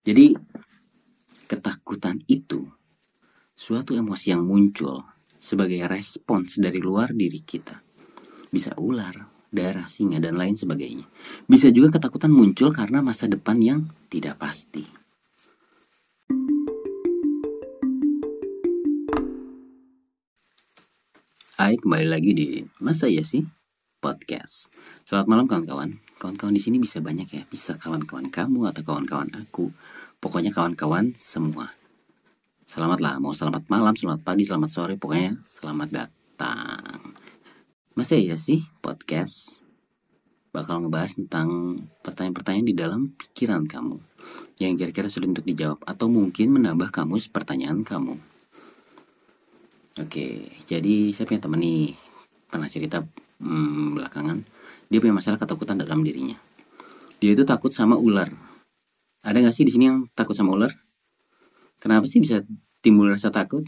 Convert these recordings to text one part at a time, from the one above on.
Jadi ketakutan itu suatu emosi yang muncul sebagai respons dari luar diri kita. Bisa ular, darah, singa, dan lain sebagainya. Bisa juga ketakutan muncul karena masa depan yang tidak pasti. Hai, kembali lagi di Masa Ya Sih Podcast. Selamat malam kawan-kawan. Kawan-kawan di sini bisa banyak ya, bisa kawan-kawan kamu atau kawan-kawan aku. Pokoknya kawan-kawan semua. Selamat lah, mau selamat malam, selamat pagi, selamat sore, pokoknya selamat datang. Masa ya sih podcast bakal ngebahas tentang pertanyaan-pertanyaan di dalam pikiran kamu yang kira-kira sulit untuk dijawab atau mungkin menambah kamus pertanyaan kamu. Oke, jadi saya punya temen nih pernah cerita hmm, belakangan dia punya masalah ketakutan dalam dirinya. Dia itu takut sama ular. Ada nggak sih di sini yang takut sama ular? Kenapa sih bisa timbul rasa takut?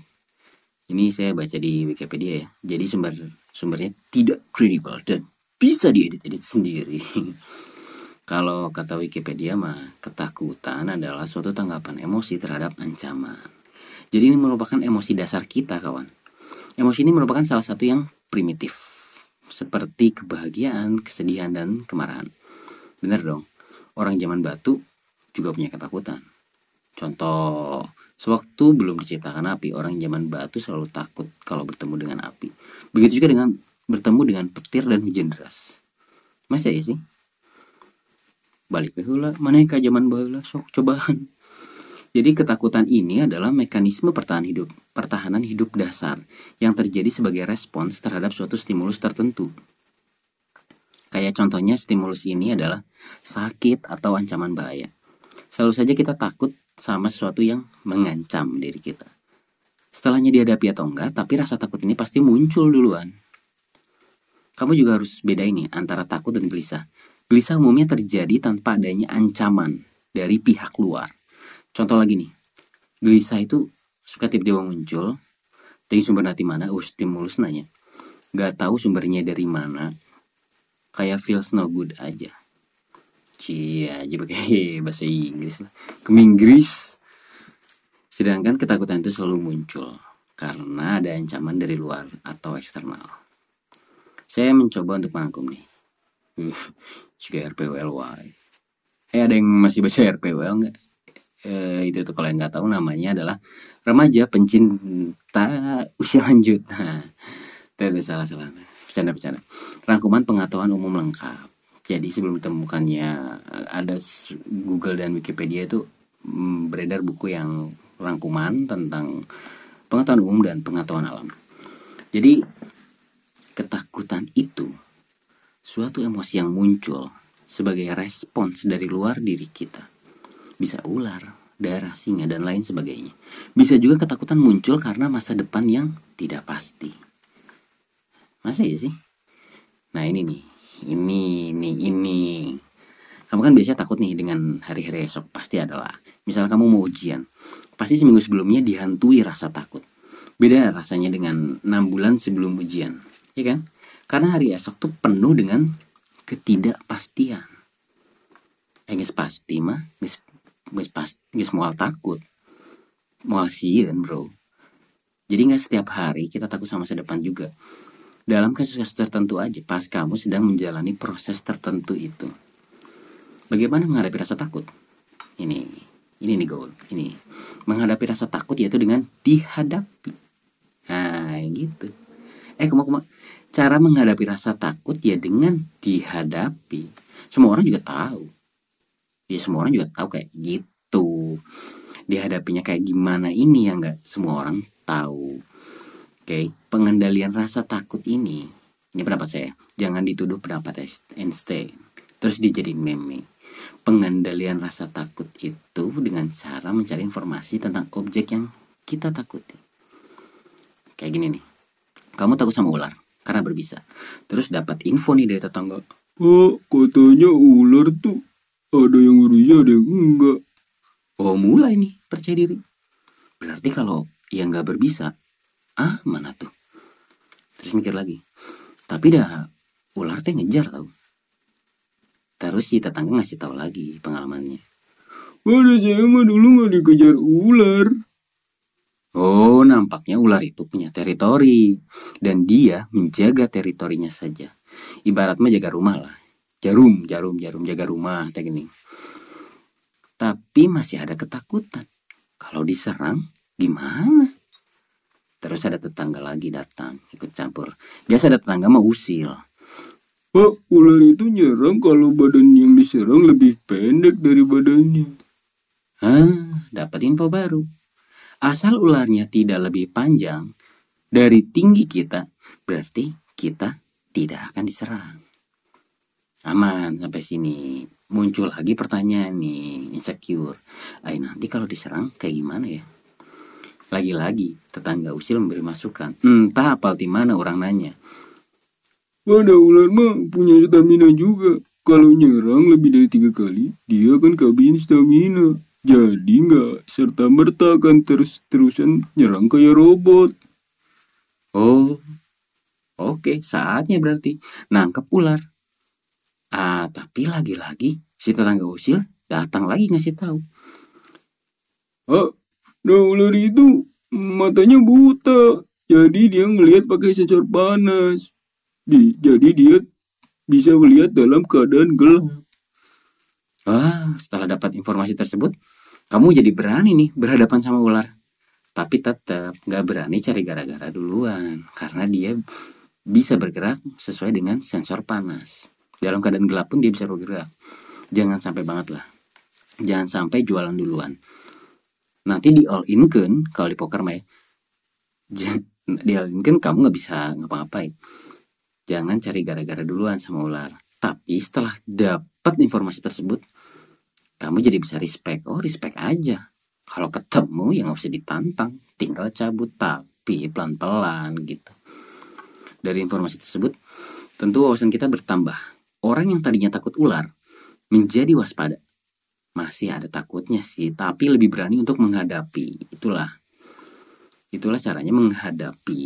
Ini saya baca di Wikipedia ya. Jadi sumber sumbernya tidak kredibel dan bisa diedit-edit sendiri. Kalau kata Wikipedia mah ketakutan adalah suatu tanggapan emosi terhadap ancaman. Jadi ini merupakan emosi dasar kita, kawan. Emosi ini merupakan salah satu yang primitif, seperti kebahagiaan, kesedihan, dan kemarahan. Benar dong, orang zaman batu juga punya ketakutan. Contoh, sewaktu belum diciptakan api, orang zaman batu selalu takut kalau bertemu dengan api. Begitu juga dengan bertemu dengan petir dan hujan deras. Masa ya sih? Balik ke hula, mana yang zaman bahula, sok cobaan. Jadi ketakutan ini adalah mekanisme pertahanan hidup, pertahanan hidup dasar yang terjadi sebagai respons terhadap suatu stimulus tertentu. Kayak contohnya stimulus ini adalah sakit atau ancaman bahaya. Selalu saja kita takut sama sesuatu yang mengancam diri kita. Setelahnya dihadapi atau enggak, tapi rasa takut ini pasti muncul duluan. Kamu juga harus beda ini antara takut dan gelisah. Gelisah umumnya terjadi tanpa adanya ancaman dari pihak luar contoh lagi nih. Gelisah itu suka tiba-tiba muncul dari sumber nanti mana? Oh stimulus nanya. Gak tahu sumbernya dari mana. Kayak feels no good aja. Cia aja pakai bahasa Inggris lah. Inggris. Sedangkan ketakutan itu selalu muncul karena ada ancaman dari luar atau eksternal. Saya mencoba untuk merangkum nih. Juga RPWLY eh ada yang masih baca RPWL nggak eh, itu tuh kalau yang nggak tahu namanya adalah remaja pencinta usia lanjut. Nah itu salah salah bercanda bercanda rangkuman pengetahuan umum lengkap. Jadi sebelum ditemukannya ada Google dan Wikipedia itu mm, beredar buku yang rangkuman tentang pengetahuan umum dan pengetahuan alam. Jadi ketakutan itu suatu emosi yang muncul sebagai respons dari luar diri kita bisa ular, darah, singa, dan lain sebagainya. Bisa juga ketakutan muncul karena masa depan yang tidak pasti. Masa ya sih? Nah ini nih, ini, ini, ini. Kamu kan biasanya takut nih dengan hari-hari esok, pasti adalah. Misalnya kamu mau ujian, pasti seminggu sebelumnya dihantui rasa takut. Beda rasanya dengan 6 bulan sebelum ujian, ya kan? Karena hari esok tuh penuh dengan ketidakpastian. Eh, pasti mah, guys pas guys mual takut. Mual sieun bro. Jadi nggak setiap hari kita takut sama masa depan juga. Dalam kasus-kasus tertentu aja pas kamu sedang menjalani proses tertentu itu. Bagaimana menghadapi rasa takut? Ini ini nih goal ini. Menghadapi rasa takut yaitu dengan dihadapi. Nah gitu. Eh kamu kamu cara menghadapi rasa takut ya dengan dihadapi. Semua orang juga tahu ya semua orang juga tahu kayak gitu. Dihadapinya kayak gimana ini yang nggak semua orang tahu. Oke okay? pengendalian rasa takut ini ini pendapat saya jangan dituduh pendapat Einstein. Terus dijadiin meme. Pengendalian rasa takut itu dengan cara mencari informasi tentang objek yang kita takuti. Kayak gini nih kamu takut sama ular karena berbisa. Terus dapat info nih dari tetangga oh katanya ular tuh ada yang ngerinya ada yang enggak oh mulai nih percaya diri berarti kalau yang nggak berbisa ah mana tuh terus mikir lagi tapi dah ular teh ngejar tau terus si tetangga ngasih tahu lagi pengalamannya Pada saya mah dulu nggak dikejar ular. Oh, nampaknya ular itu punya teritori. Dan dia menjaga teritorinya saja. Ibarat mah jaga rumah lah. Jarum, jarum, jarum, jaga rumah, teh gini. Tapi masih ada ketakutan. Kalau diserang, gimana? Terus ada tetangga lagi datang, ikut campur. Biasa ada tetangga mah usil. Pak, ular itu nyerang kalau badan yang diserang lebih pendek dari badannya. Hah, dapat info baru. Asal ularnya tidak lebih panjang dari tinggi kita, berarti kita tidak akan diserang. Aman sampai sini. Muncul lagi pertanyaan nih, insecure. Ay, nanti kalau diserang kayak gimana ya? Lagi-lagi, tetangga usil memberi masukan. Entah apal di mana orang nanya. Pada ular mah punya stamina juga. Kalau nyerang lebih dari tiga kali, dia akan kehabisan stamina. Jadi nggak serta merta akan terus-terusan nyerang kayak robot. Oh, oke, saatnya berarti nangkep ular. Ah, tapi lagi-lagi si tetangga usil datang lagi ngasih tahu. Ah, nah ular itu matanya buta. Jadi dia ngelihat pakai sensor panas. Di, jadi dia bisa melihat dalam keadaan gelap. Wah, setelah dapat informasi tersebut, kamu jadi berani nih berhadapan sama ular. Tapi tetap nggak berani cari gara-gara duluan, karena dia bisa bergerak sesuai dengan sensor panas. Dalam keadaan gelap pun dia bisa bergerak. Jangan sampai banget lah. Jangan sampai jualan duluan. Nanti di all in kan, kalau di poker mah ya, di all in kan kamu nggak bisa ngapa-ngapain. Jangan cari gara-gara duluan sama ular. Tapi setelah dapat informasi tersebut, kamu jadi bisa respect. Oh, respect aja. Kalau ketemu ya nggak usah ditantang, tinggal cabut tapi pelan-pelan gitu. Dari informasi tersebut, tentu wawasan kita bertambah. Orang yang tadinya takut ular menjadi waspada. Masih ada takutnya sih, tapi lebih berani untuk menghadapi. Itulah, itulah caranya menghadapi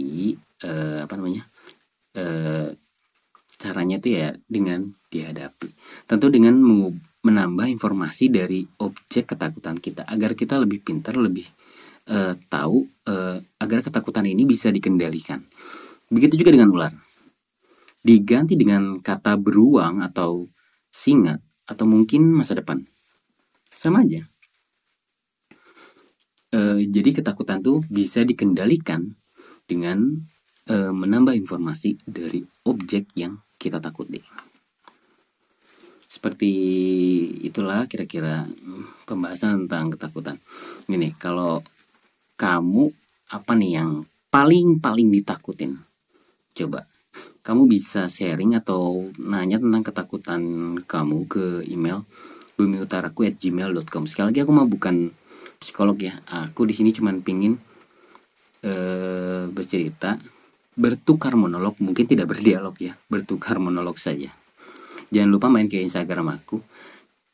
eh, apa namanya? Eh, caranya itu ya dengan dihadapi. Tentu dengan menambah informasi dari objek ketakutan kita agar kita lebih pintar, lebih uh, tahu uh, agar ketakutan ini bisa dikendalikan. Begitu juga dengan ular. Diganti dengan kata beruang atau singa atau mungkin masa depan. Sama aja. Uh, jadi ketakutan tuh bisa dikendalikan dengan uh, menambah informasi dari objek yang kita takuti. Seperti itulah kira-kira pembahasan tentang ketakutan. Ini kalau kamu apa nih yang paling-paling ditakutin? Coba kamu bisa sharing atau nanya tentang ketakutan kamu ke email bumiutaraku@gmail.com. Sekali lagi aku mau bukan psikolog ya. Aku di sini cuma pingin uh, bercerita, bertukar monolog, mungkin tidak berdialog ya, bertukar monolog saja jangan lupa main ke Instagram aku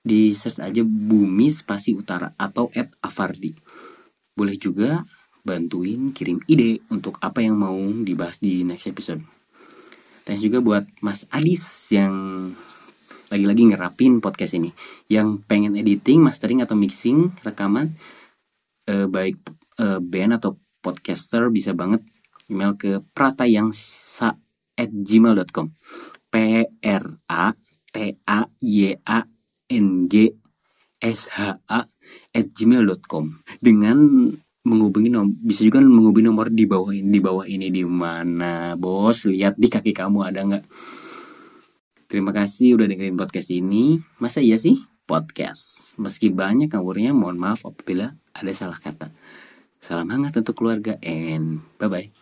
di search aja bumi spasi utara atau at afardi boleh juga bantuin kirim ide untuk apa yang mau dibahas di next episode thanks juga buat Mas Adis yang lagi-lagi ngerapin podcast ini. Yang pengen editing, mastering atau mixing rekaman eh, baik eh, band atau podcaster bisa banget email ke pratayangsa at gmail.com P R A T A Y A N G S H A gmail.com dengan menghubungi nomor bisa juga menghubungi nomor di bawah ini di bawah ini di mana bos? Lihat di kaki kamu ada nggak? Terima kasih udah dengerin podcast ini. Masa iya sih? Podcast. Meski banyak ngawurnya mohon maaf apabila ada salah kata. Salam hangat untuk keluarga and bye bye